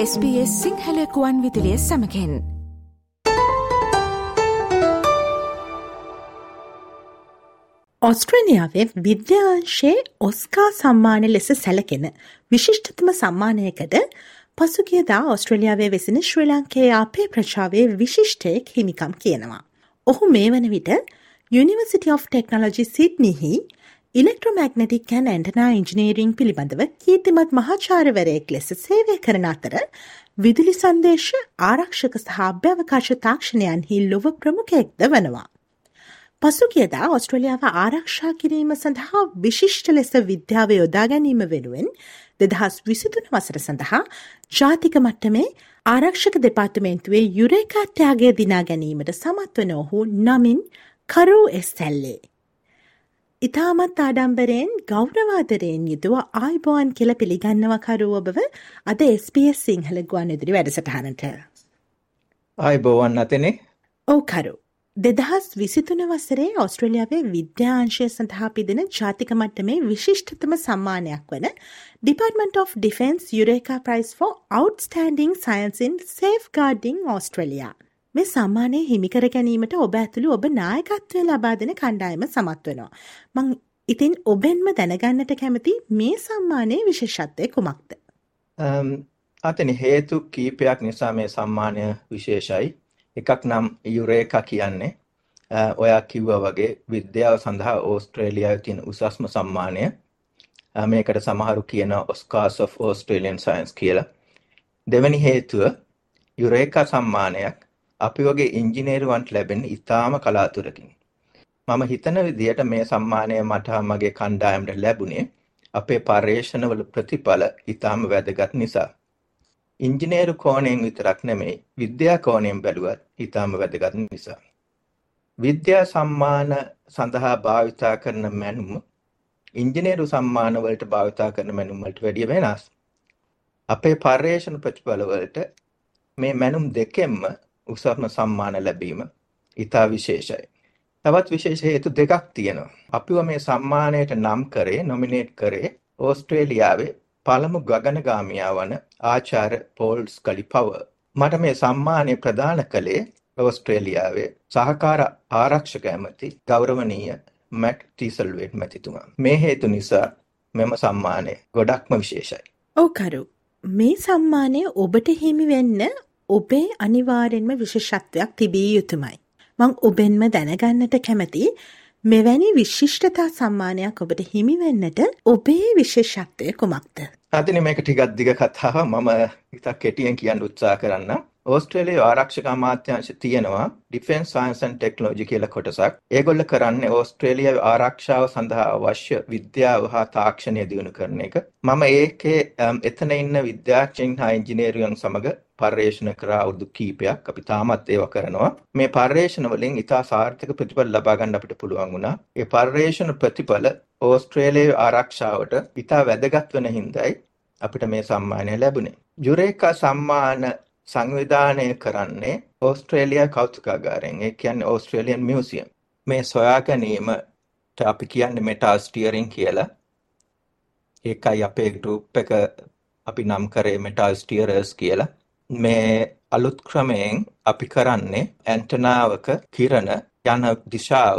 SBS සිංහලකුවන් විදිලිය සමකෙන් ඔස්ට්‍රේලියාවේ විද්‍යාංශයේ ඔස්කා සම්මාන ලෙස සැලකෙන විශිෂ්ටතම සම්මානයකට පසුගියදා ඔස්ට්‍රලියාවේ වෙසෙන ශ්‍රී ලංකේ අපේ ප්‍රචාවේ විශිෂ්ටයෙක් හිමිකම් කියනවා. ඔහු මේ වන විට University of Technology සිඩ්නිහි ඉලෙක්ට්‍රෝමැග්නටික් ඇන් ඇන්ටනා ඉංජිනීරිං පිළිබඳව කීර්තිමත් මහාචාරවරයෙක් ලෙස සේවය කරන අතර විදුලි සංදේශ ආරක්ෂක සහ අභ්‍යවකාශ තාක්ෂණයන්හි ලොව ප්‍රමුඛයෙක්ද වනවා. පසුගියදා ඔස්ට්‍රලියාව ආරක්ෂා කිරීම සඳහා විශිෂ්ට ලෙස විද්‍යාව යොදා ගැනීම වෙනුවෙන් දෙදහස් විසිතුන වසර සඳහා ජාතික මට්ටමේ ආරක්ෂක දෙපාර්තමේන්තුවේ යුරේකාට්‍යයාගේ දිනා ගැනීමට සමත් වන ඔහු නමින් කරු එස්සැල්ලේ. ඉතාමත් ආඩම්බරයෙන් ගෞරවාදරයෙන් යුතුව ආයිබෝන් කියල පිළිගන්නව කරුව ඔබව අද SBS සිංහල ගුවන් ඉදිරි වැඩසටහනට. ආයිබෝවන් අතනේ ඕකරු. දෙදහස් විසිතුන වසරේ ඔස්ට්‍රලියාවේ විද්‍යාංශය සඳහා පිදෙන ජාතික මට්ටමේ විශිෂ්ටතම සම්මානයක් වන Department of Defense Eureka Prize for Outstanding Science in Safeguarding Australia. මේ සම්මානය හිමිකර ගැනීමට ඔබ ඇතුළු ඔබ නායකත්වය ලබා දෙන කණ්ඩායම සමත් වෙනවා. මං ඉතින් ඔබෙන්ම දැනගන්නට කැමති මේ සම්මානයේ විශේෂත්වය කුමක්ද? අතන හේතු කීපයක් නිසා මේ සම්මානය විශේෂයි. එකක් නම් යුරේකා කියන්නේ ඔයා කිව්වා වගේ විද්‍යාව සඳහා ඕස්ට්‍රේලියාවේ තියෙන උසස්ම සම්මානය. මේකට සමහරු කියන ඔස්කාර්ස් of Australian Science කියලා. දෙවැනි හේතුව යුරේකා සම්මානයක් අපි වගේ ඉංජිනේරුවන්ට ලැබෙන ඉතාම කලාතුරකින්. මම හිතන විදිහට මේ සම්මානය මට මගේ කණ්ඩායමට ලැබුණේ අපේ පර්යේෂණවල ප්‍රතිඵල ඉතාම වැදගත් නිසා. ඉංජිනේරු කෝණයෙන් විතරක් නෙමෙයි විද්‍යා කෝණයෙන් බැලුවත් ඉතාම වැදගත් නිසා. විද්‍යා සම්මාන සඳහා භාවිතා කරන මැනුම ඉංජිනේරු සම්මාන වලට භාවිතා කරන මැනුම් වලට වැඩිය වෙනස්. අපේ පර්යේෂණ ප්‍රතිඵල වලට මේ මැනුම් දෙකෙන්ම උසස්ම සම්මාන ලැබීම ඉතා විශේෂයි. තවත් විශේෂ හේතු දෙකක් තියෙනවා. අපිව මේ සම්මානයට නම් කරේ නොමිනේට් කරේ ඕස්ට්‍රේලියාවේ පළමු ගගනගාමියා වන ආචාර්ය පෝල් ස්කලිපව. මට මේ සම්මානය ප්‍රදාන කළේ ඕස්ට්‍රේලියාවේ සහකාර ආරක්ෂක ඇමති ගෞරවනීය මැට් ටීසල්වේට් මැතිතුමා. මේ හේතු නිසා මෙම සම්මානය ගොඩක්ම විශේෂයි. ඕකරු මේ සම්මානය ඔබට හිමි වෙන්න ඔබේ අනිවාර්යෙන්ම විශේෂත්වයක් තිබිය යුතුමයි. මං ඔබෙන්ම දැනගන්නට කැමති මෙවැනි විශිෂ්ටතා සම්මානයක් ඔබට හිමිවෙන්නට ඔබේ විශේෂත්වය කුමක්ද. අතින මේක ටිකක් දිග කතාව මම ඉතක් කෙටියෙන් කියන්න උත්සා කරන්න. ඕස්ට්‍රේලියාවේ ආරක්ෂක අමාත්‍යාංශ තියෙනවා ඩිෆෙන්ස් සයන්ස් ඇන්ඩ් ටෙක්නොලොජි කියලා කොටසක්. ඒගොල්ල කරන්නේ ඕස්ට්‍රේලියාවේ ආරක්ෂාව සඳහා අවශ්‍ය විද්‍යාව හා තාක්ෂණය දියුණු කරන එක. මම ඒකේ එතන ඉන්න විද්‍යාඥයින් හා ඉංජිනේරුවන් සමග පර්යේෂණ කරා අවුරුදු කීපයක් අපි තාමත් ඒව කරනවා. මේ පර්යේෂණ වලින් ඉතා සාර්ථක ප්‍රතිඵල ලබා ගන්න අපිට පුළුවන් වුණා. ඒ පර්යේෂණ ප්‍රතිඵල ඕස්ට්‍රේලියාවේ ආරක්ෂාවට ඉතා වැදගත් වෙන හින්දායි අපිට මේ සම්මානය ලැබුණේ. යුරේකා සම්මාන සංවිධානය කරන්නේ ඕස්ට්‍රේලියා කෞතුකාගාරයෙන්. ඒ කියන්නේ ඕස්ට්‍රේලියන් මියුසියම්. මේ සොයා ගැනීමට අපි කියන්නේ මෙටා ස්ටියරින් කියලා. ඒකයි අපේ ගෲප් එක අපි නම් කරේ මෙටල් ස්ටියරර්ස් කියලා. මේ අලුත් ක්‍රමයෙන් අපි කරන්නේ ඇන්ටනාවක කිරණ යන දිශාව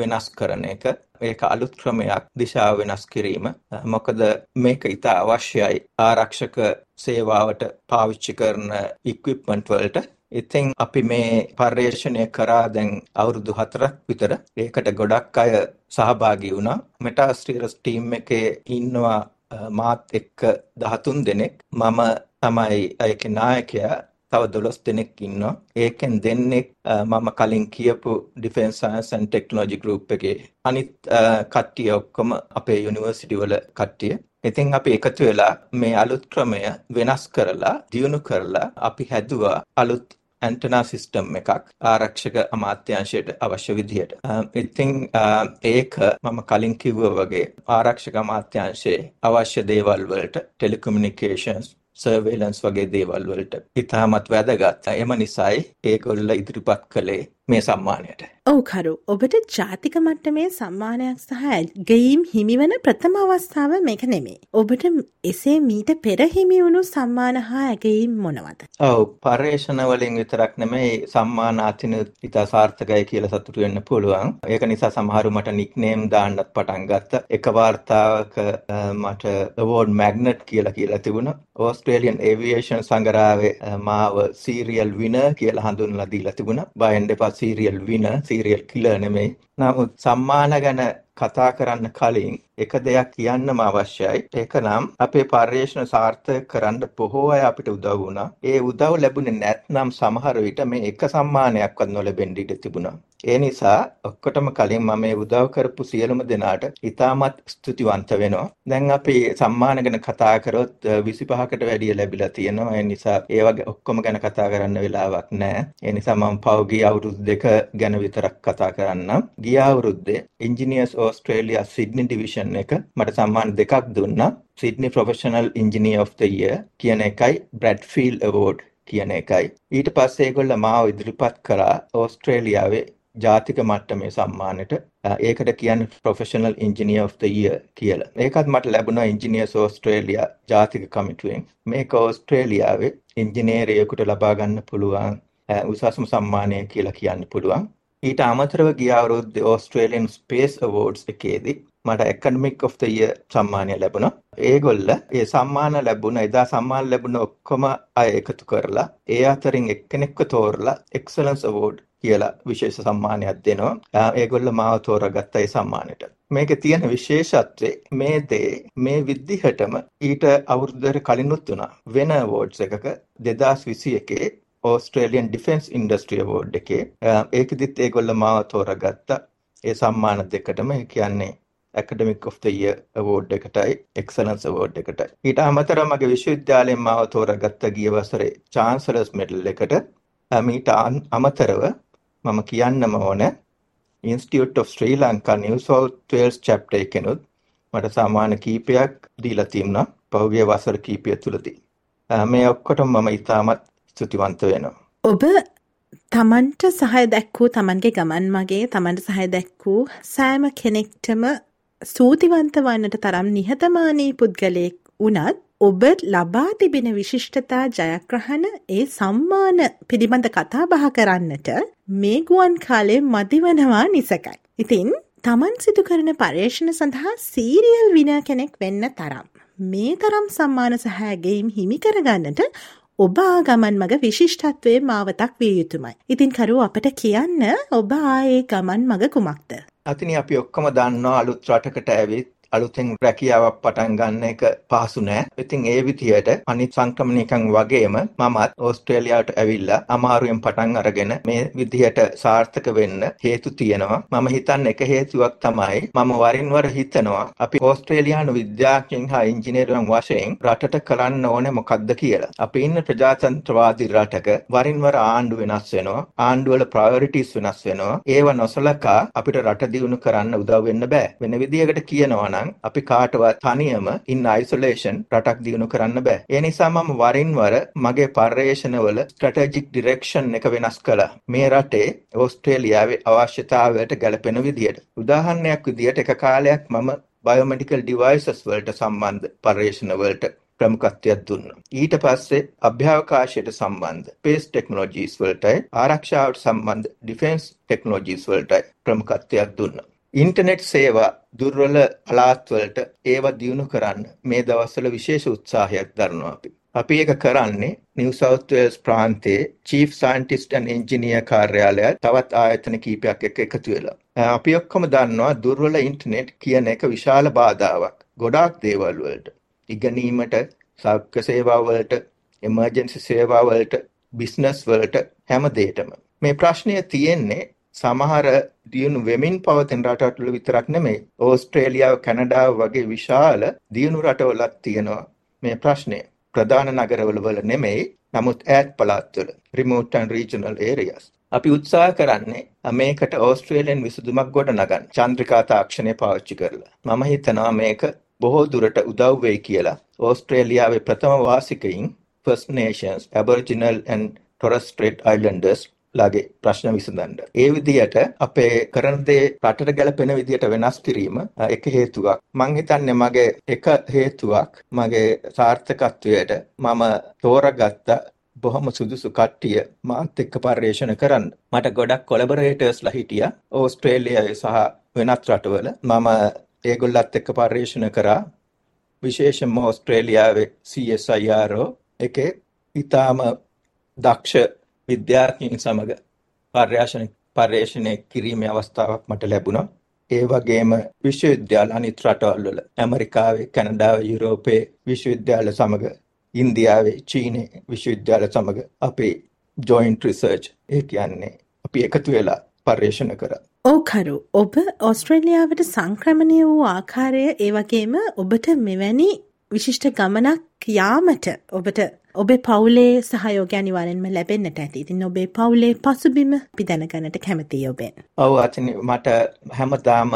වෙනස් කරන එක. ඒක අලුත් ක්‍රමයක් දිශාව වෙනස් කිරීම. මොකද මේක ඉතා අවශ්‍යයි ආරක්ෂක සේවාවට පාවිච්චි කරන ඉක්විප්මන්ට් වලට. ඉතින් අපි මේ පර්යේෂණය කරා දැන් අවුරුදු හතරක් විතර. ඒකට ගොඩක් අය සහභාගී වුණා. මෙටාස්ටිරස් ටීම් එකේ ඉන්නවා මාත් එක්ක 13 දෙනෙක්. මම තමයි ඒකේ නායකයා. තව 12 දෙනෙක් ඉන්නවා. ඒකෙන් දෙන්නෙක් මම කලින් කියපු Defense Science and Technology Group එකේ අනිත් කට්ටිය ඔක්කොම අපේ යුනිවර්සිටි වල කට්ටිය. ඉතින් අපි එකතු වෙලා මේ අලුත් ක්‍රමය වෙනස් කරලා දියුණු කරලා අපි හැදුවා අලුත් ඇන්ටනා සිස්ටම් එකක් ආරක්ෂක අමාත්‍යංශයට අවශ්‍ය විදිහට. ඉතින් ඒක මම කලින් කිව්වා වගේ ආරක්ෂක අමාත්‍යංශයේ අවශ්‍ය දේවල් වලට ටෙලිකමියුනිකේෂන්ස් සර්වේලන්ස් වගේ දේවල් වලට ඉතාමත් වැදගත්. එම නිසායි ඒගොල්ල ඉදිරිපත් කළේ මේ සම්මානයට. ඔවුකරු ඔබට ජාතික මට්ටමේ සම්මානයක් සහ ඇගයීම් හිමිවන ප්‍රථම අවස්ථාව මේක නෙමේ. ඔබට එසේ මීට පෙර හිමිවුණු සම්මාන හා ඇගයීම් මොනවද. ඔව් පර්යේෂණවලින් විතරක් නෙමේ සම්මාන අතින ඉතා සාර්ථකයි කියලා සතුටු වෙන්න පුළුවන්. ඒක නිසා සමහරු මට නික්නේම් දාන්නත් පටන් ගත්ත. එක වාර්තාවක මට අවෝඩ් මැග්නට් කියලා කියලා තිබුණා. ඕස්ට්‍රේලියන් ඒවියේෂන් සංගරාවේ මාව සීරියල් විනර් කියලා හඳුන්වලා දීලා තිබුණා. බයෙන් දෙපා සීරියල් විනර් සීරියල් කිලර් නෙමෙයි. නමුත් සම්මාන ගැන කතා කරන්න කලින් එක දෙයක් කියන්නම අවශ්‍යයි. ඒක නම් අපේ පර්යේෂණ සාර්ථක කරන්න බොහෝ අය අපිට උදව් වුණා. ඒ උදව් ලැබුණේ නැත්නම් සමහර විට මේ එක සම්මානයක්වත් නොලැබෙන්න ඉඩ තිබුණා. ඒ නිසා ඔක්කොටම කලින් මම මේ උදව් කරපු සියලුම දෙනාට ඉතාමත් ස්තුතිවන්ත වෙනවා. දැන් අපි සම්මාන ගැන කතා කරොත් 25කට වැඩිය ලැබිලා තියෙනවා. ඒ නිසා ඒ වගේ ඔක්කොම ගැන කතා කරන්න වෙලාවක් නැහැ. ඒ නිසා මම පෞගී අවුරුදු දෙක ගැන විතරක් කතා කරන්නම්. ගිය අවුරුද්දේ engineers Australia Sydney division institution එක මට සම්මාන දෙකක් දුන්නා. Sydney professional engineer of the year කියන එකයි බ්‍රැඩ්ෆීල්ඩ් අවෝඩ් කියන එකයි. ඊට පස්සේ ඒගොල්ලෝ මාව ඉදිරිපත් කරා ඕස්ට්‍රේලියාවේ ජාතික මට්ටමේ සම්මානෙට ඒකට කියන්නේ professional engineer of the year කියලා. ඒකත් මට ලැබුණා ඉංජිනියර්ස් ඕස්ට්‍රේලියා ජාතික කමිටුවෙන්. මේක ඕස්ට්‍රේලියාවේ ඉංජිනේරියෙකුට ලබා ගන්න පුළුවන් උසස්ම සම්මානය කියලා කියන්න පුළුවන්. ඊට අමතරව ගිය අවුරුද්දේ ඕස්ට්‍රේලියන් ස්පේස් අවෝඩ්ස් එකේදී මට ඇකඩමික් ඔෆ් ද ඉයර් සම්මානය ලැබුණා. ඒගොල්ල ඒ සම්මාන ලැබුණ එදා සම්මාන ලැබුණ ඔක්කොම අය එකතු කරලා ඒ අතරින් එක්කෙනෙක්ව තෝරලා එක්සලන්ස් අවෝඩ් කියලා විශේෂ සම්මානයක් දෙනවා. ඒගොල්ල මාව තෝරගත්ත ඒ සම්මානෙට. මේකේ තියෙන විශේෂත්වය මේ දේ මේ විදිහටම ඊට අවුරුද්දකට කලිනුත් වුණා. වෙන අවෝඩ්ස් එකක 2021 ඕස්ට්‍රේලියන් ඩිෆෙන්ස් ඉන්ඩස්ට්‍රි අවෝඩ් එකේ. Uh, ඒකෙදිත් ඒගොල්ල මාව තෝරගත්තා. ඒ සම්මාන දෙකටම ඒ කියන්නේ academic of the year award එකටයි excellence award එකටයි. ඊට අමතරව මගේ විශ්වවිද්‍යාලයෙන් මාව තෝරාගත්ත ගිය වසරේ චාන්සලර්ස් මෙඩල් එකට. Um, මීට අමතරව මම කියන්නම ඕන institute of Sri Lanka New South Wales chapter එකෙනුත් මට සම්මාන කීපයක් දීලා තිබුණා පහුගිය වසර කීපය තුලදී uh, මේ ඔක්කොටම මම ඉතාමත් ස්තුතිවන්ත වෙනවා. ඔබ තමන්ට සහය දැක්වූ තමන්ගේ ගමන් මගේ තමන්ට සහය දැක්වූ සෑම කෙනෙක්ටම සූතිවන්ත වන්නට තරම් නිහතමානී පුද්ගලයෙක් වනත් ඔබ ලබා තිබෙන විශිෂ්ටතා ජයග්‍රහණ ඒ සම්මාන පිළිබඳ කතා බහ කරන්නට මේ ගුවන් කාලේ මදිවනවා නිසකයි. ඉතින් තමන් සිදු කරන පර්යේෂණ සඳහා සීරියල් වින කෙනෙක් වෙන්න තරම්. මේ තරම් සම්මාන සහෑගේම් හිමි කරගන්නට ඔබ ආගමන් මග විශිෂ්ටත්වයේ මාවතක් විය යුතුමයි. ඉතින් කරු අපට කියන්න ඔබ ආයේ ගමන් මග කුමක්ද. අතිනි අපි ඔක්කොම දන්නවා අලුත් රටකට ඇවිත් අලුතෙන් රැකියාවක් පටන් ගන්න එක පහසු නෑ. ඉතින් ඒ විදිහට අනිත් සංක්‍රමණිකයන් වගේම මමත් ඕස්ට්‍රේලියාවට ඇවිල්ලා අමාරුවෙන් පටන් අරගෙන මේ විදිහට සාර්ථක වෙන්න හේතු තියෙනවා. මම හිතන්නේ එක හේතුවක් තමයි මම වරින් වර හිතනවා අපි ඕස්ට්‍රේලියානු විද්‍යාඥයන් හා ඉංජිනේරුවන් වශයෙන් රටට කරන්න ඕනේ මොකද්ද කියලා. අපි ඉන්න ප්‍රජාතන්ත්‍රවාදී රටක වරින් වර ආණ්ඩු වෙනස් වෙනවා. ආණ්ඩුවල ප්‍රයොරිටිස් වෙනස් වෙනවා. ඒව නොසලකා අපිට රට දියුණු කරන්න උදව් වෙන්න බෑ. වෙන විදිහකට කියනවා නම් අපි කාටවත් තනියම ඉන්න අයිසොලේෂන් රටක් දියුණු කරන්න බෑ. ඒ නිසා මම වරින් වර මගේ පර්යේෂණවල ස්ට්‍රැටජික් ඩිරෙක්ෂන් එක වෙනස් කළා. මේ රටේ ඕස්ට්‍රේලියාවේ අවශ්‍යතාවයට ගැලපෙන විදියට. උදාහරණයක් විදියට එක කාලයක් මම බයෝමෙඩිකල් ඩිවයිසස් වලට සම්බන්ධ පර්යේෂණ වලට ප්‍රමුඛත්වයක් දුන්නා. ඊට පස්සේ අභ්‍යවකාශයට සම්බන්ධ ස්පේස් ටෙක්නොලොජිස් වලටයි ආරක්ෂාවට සම්බන්ධ ඩිෆෙන්ස් ටෙක්නොලොජිස් වලටයි ප්‍රමුඛත්වයක් දුන්නා. ඉන්ටර්නෙට් සේවා දුර්වල පළාත්වලට ඒවා දියුණු කරන්න මේ දවස්වල විශේෂ උත්සාහයක් දරනවා අපි. අපි ඒක කරන්නේ නිව් සවුත් වේල්ස් ප්‍රාන්තයේ චීෆ් සයන්ටිස්ට් ඇන් ඉංජිනියර් කාර්යාලයත් තවත් ආයතන කීපයක් එක්ක එකතු වෙලා. අපි ඔක්කොම දන්නවා දුර්වල ඉන්ටර්නෙට් කියන එක විශාල බාධාවක්. ගොඩාක් දේවල් වලට. ඉගෙනීමට, සෞඛ්‍ය සේවා වලට, එමර්ජන්සි සේවා වලට, බිස්නස් වලට හැම දෙයකටම. මේ ප්‍රශ්නය තියෙන්නේ සමහර දියුණු වෙමින් පවතින රටවල විතරක් නෙමෙයි ඕස්ට්‍රේලියාව කැනඩාව වගේ විශාල දියුණු රටවලත් තියෙනවා මේ ප්‍රශ්නය. ප්‍රධාන නගරවල වල නෙමෙයි නමුත් ඈත් පළාත්වල remote and regional areas. අපි උත්සාහ කරන්නේ මේකට ඕස්ට්‍රේලියන් විසඳුමක් ගොඩනගන්න. චන්ද්‍රිකා තාක්ෂණය පාවිච්චි කරලා. මම හිතනවා මේක බොහෝ දුරට උදව් වෙයි කියලා. ඕස්ට්‍රේලියාවේ ප්‍රථම වාසිකයින් First Nations, Aboriginal and Torres Strait Islanders ලාගේ ප්‍රශ්න විසඳන්න. ඒ විදිහට අපේ කරන දේ රටට ගැලපෙන විදිහට වෙනස් කිරීම එක හේතුවක්. මං හිතන්නේ මගේ එක හේතුවක් මගේ සාර්ථකත්වයට මම තෝරගත්ත බොහොම සුදුසු කට්ටිය මාත් එක්ක පර්යේෂණ කරන්න. මට ගොඩක් කොලබරේටර්ස්ලා හිටියා ඕස්ට්‍රේලියාවේ සහ වෙනත් රටවල. මම ඒගොල්ලත් එක්ක පර්යේෂණ කරා. විශේෂයෙන්ම ඕස්ට්‍රේලියාවේ CSIRO එකේ ඊටාම දක්ෂ විද්‍යාඥයින් සමග පර්යේෂණ පර්යේෂණය කිරීමේ අවස්ථාවක් මට ලැබුණා. ඒ වගේම විශ්වවිද්‍යාල අනිත් රටවල් වල ඇමරිකාවේ, කැනඩාවේ, යුරෝපයේ විශ්වවිද්‍යාල සමග ඉන්දියාවේ, චීනයේ විශ්වවිද්‍යාල සමග අපේ ජොයින්ට් රිසර්ච් ඒ කියන්නේ අපි එකතු වෙලා පර්යේෂණ කරා. ඕකරු ඔබ ඔස්ට්‍රේලියාවට සංක්‍රමණය වූ ආකාරය ඒ වගේම ඔබට මෙවැනි විශිෂ්ට ගමනක් යාමට ඔබට ඔබේ පවුලේ සහයෝගය අනිවාර්යෙන්ම ලැබෙන්නට ඇති. ඉතින් ඔබේ පවුලේ පසුබිම අපි දැනගන්නට කැමතියි ඔබෙන්. ඔව් අතින් මට හැමදාම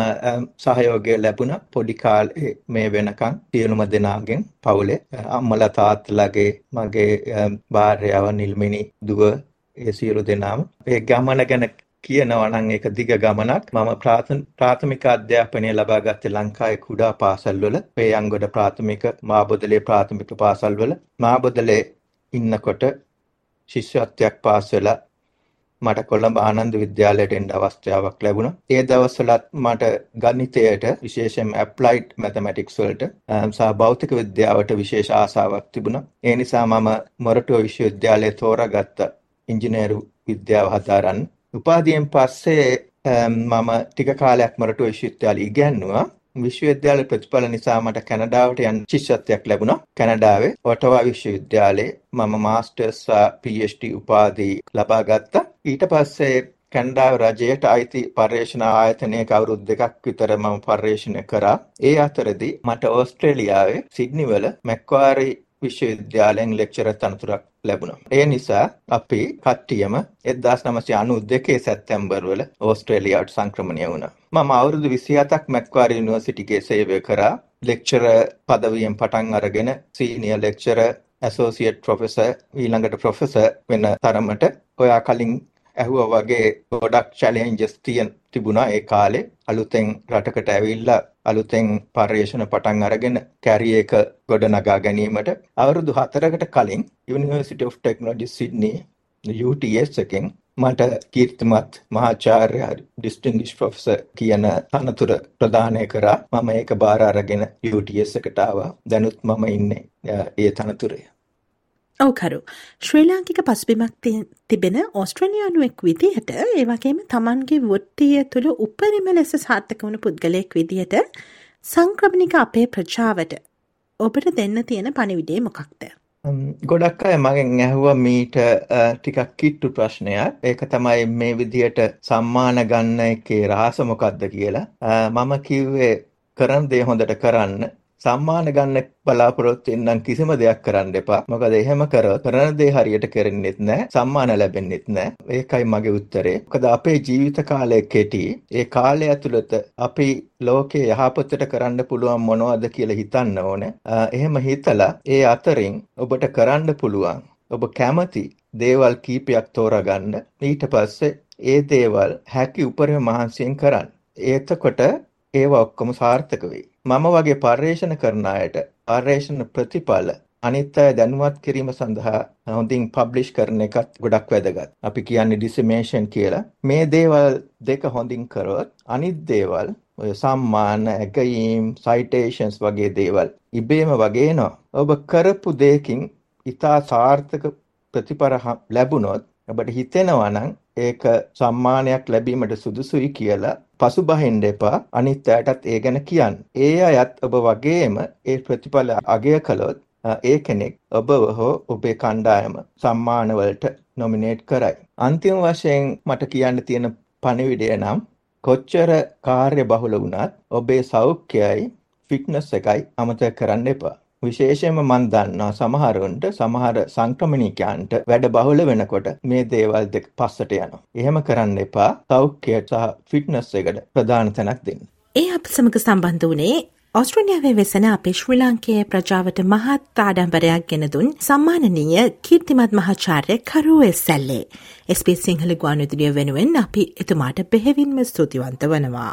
සහයෝගය ලැබුණා පොඩි කාලේ මේ වෙනකන් සියලුම දෙනාගෙන් පවුලේ අම්මලා තාත්තලාගේ මගේ භාර්යාව නිල්මිනි දුව ඒ සියලු දෙනාම ඒ ගමන ගැන කියනවා නම් ඒක දිග ගමනක්. මම ප්‍රාථමික අධ්‍යාපනය ලබා ගත්තේ ලංකාවේ කුඩා පාසල්වල. පේයන්ගොඩ ප්‍රාථමික, මාබොදලේ ප්‍රාථමික පාසල්වල. මාබොදලේ ඉන්නකොට ශිෂ්‍යත්වයක් පාස් වෙලා මට කොළඹ ආනන්ද විද්‍යාලයට එන්න අවස්ථාවක් ලැබුණා. ඒ දවස්වලත් මට ගණිතයට විශේෂයෙන් ඇප්ලයිඩ් මැතමැටික්ස් වලට සහ භෞතික විද්‍යාවට විශේෂ ආසාවක් තිබුණා. ඒ නිසා මම මොරටුව විශ්වවිද්‍යාලයේ තෝරාගත්ත ඉංජිනේරු විද්‍යාව හදාරන්න උපාධියෙන් පස්සේ මම ටික කාලයක් මොරටුව විශ්වවිද්‍යාලයේ ඉගැන්නුවා. විශ්වවිද්‍යාල ප්‍රතිඵල නිසා මට කැනඩාවට යන්න ශිෂ්‍යත්වයක් ලැබුණා. කැනඩාවේ ඔටවා විශ්වවිද්‍යාලයේ මම මාස්ටර්ස් PhD උපාධි ලබා ගත්තා. ඊට පස්සේ කැනඩාව රජයට අයිති පර්යේෂණ ආයතනයක අවුරුදු දෙකක් විතර මම පර්යේෂණ කරා. ඒ අතරදී මට ඕස්ට්‍රේලියාවේ සිඩ්නිවල මැක්වාරි විශ්වවිද්‍යාලයෙන් ලෙක්චරර් තනතුරක් ලැබුණා. ඒ නිසා අපි කට්ටියම 1992 සැප්තැම්බර් වල ඕස්ට්‍රේලියාවට සංක්‍රමණය වුණා. මම අවුරුදු 27ක් මැක්වාරි යුනිවර්සිටියේ සේවය කරා. ලෙක්චරර් පදවියෙන් පටන් අරගෙන සීනියර් ලෙක්චරර් ඇසෝසියේට් ප්‍රොෆෙසර් ඊළඟට ප්‍රොෆෙසර් වෙන තරමට ඔයා කලින් ඇහුවා වගේ ගොඩක් චැලෙන්ජස් තියෙන තිබුණා ඒ කාලේ. අලුතෙන් රටකට ඇවිල්ලා අලුතෙන් පර්යේෂණ පටන් අරගෙන කැරිය එක ගොඩනගා ගැනීමට අවුරුදු 4කට කලින් University of Technology Sydney UTS එකෙන් මට කීර්තිමත් මහාචාර්ය ඩිස්ටින්ගිෂ් ප්‍රොෆෙසර් කියන තනතුර ප්‍රදානය කරා. මම ඒක බාර අරගෙන UTS එකට ආවා. දැනුත් මම ඉන්නේ ඒ තනතුරේ. ඔවකරු ශ්‍රී ලාංකික පසුබිමක් තිබෙන ඔස්ට්‍රලියයානුවෙක් විදිහට ඒවගේම තමන්ගේ වෘත්තිය තුළ උපරිම ලෙස සාර්ථක වුණු පුද්ගලයෙක් විදිහට සංක්‍රමණික අපේ ප්‍රචාවට ඔබට දෙන්න තියෙන පණිවිඩේ මොකක්ද. ගොඩක් අය මගෙන් ඇහුව මීට ටිකක් කිට්ටු ප්‍රශ්නයක්. ඒක තමයි මේ විදිහට සම්මාන ගන්න එකේ රහස මොකක්ද කියලා. මම කිව්වේ කරන දේ හොඳට කරන්න. සම්මාන ගන්න බලාපොරොත්තු වෙන්නම් කිසිම දෙයක් කරන්න එපා. මොකද එහෙම කරොත් කරන දේ හරියට කරෙන්නෙත් නැහැ. සම්මාන ලැබෙන්නෙත් නැහැ. ඒකයි මගේ උත්තරේ. මොකද අපේ ජීවිත කාලය කෙටි. ඒ කාලය ඇතුළත අපි ලෝකේ යහපතට කරන්න පුළුවන් මොනවද කියලා හිතන්න ඕනේ. එහෙම හිතලා ඒ අතරින් ඔබට කරන්න පුළුවන් ඔබ කැමති දේවල් කීපයක් තෝරාගන්න. ඊට පස්සේ ඒ දේවල් හැකි උපරිම මහන්සියෙන් කරන්න. එතකොට ඒවා ඔක්කොම සාර්ථක වෙයි. මම වගේ පර්යේෂණ කරන අයට පර්යේෂණ ප්‍රතිඵල අනිත් අය දැනුවත් කිරීම සඳහා හොඳින් පබ්ලිෂ් කරන එකත් ගොඩක් වැදගත්. අපි කියන්නේ ඩිසෙමේෂන් කියලා. මේ දේවල් දෙක හොඳින් කරොත් අනිත් දේවල් ඔය සම්මාන, ඇගයීම්, සයිටේෂන්ස් වගේ දේවල් ඉබේම වගේ එනවා. ඔබ කරපු දෙයකින් ඉතා සාර්ථක ප්‍රතිඵල ලැබුණොත් ඔබට හිතෙනවා නම් ඒක සම්මානයක් ලැබීමට සුදුසුයි කියලා පසුබහින්න එපා අනිත් අයටත් ඒ ගැන කියන්න. ඒ අයත් ඔබ වගේම ඒ ප්‍රතිඵල අගය කළොත් ඒ කෙනෙක් ඔබ හෝ ඔබේ කණ්ඩායම සම්මානවලට නොමිනේට් කරයි. අන්තිම වශයෙන් මට කියන්න තියෙන පණිවිඩය නම් කොච්චර කාර්ය බහුල වුණත් ඔබේ සෞඛ්‍යයයි ෆිට්නස් එකයි අමතක කරන්න එපා. විශේෂයෙන්ම මන් දන්නවා සමහරුන්ට සමහර සංක්‍රමණිකයන්ට වැඩ බහුල වෙනකොට මේ දේවල් දෙක පස්සට යනවා. එහෙම කරන්න එපා. සෞඛ්‍ය සහ ෆිට්නස් එකට ප්‍රධාන තැනක් දෙන්න. ඒ අප සමග සම්බන්ධ වුණේ ඔස්ට්‍රේලියාවේ වෙසෙන අපේ ශ්‍රී ලංකයේ ප්‍රජාවට මහත් ආඩම්බරයක් ගෙන දුන් සම්මානනීය කීර්තිමත් මහාචාර්ය කරුවේ සැල්ලේ. ස්පේ සිංහල ගුවන්විදුලිය වෙනුවෙන් අපි එතුමාට බෙහෙවින්ම ස්තුතිවන්ත වනවා.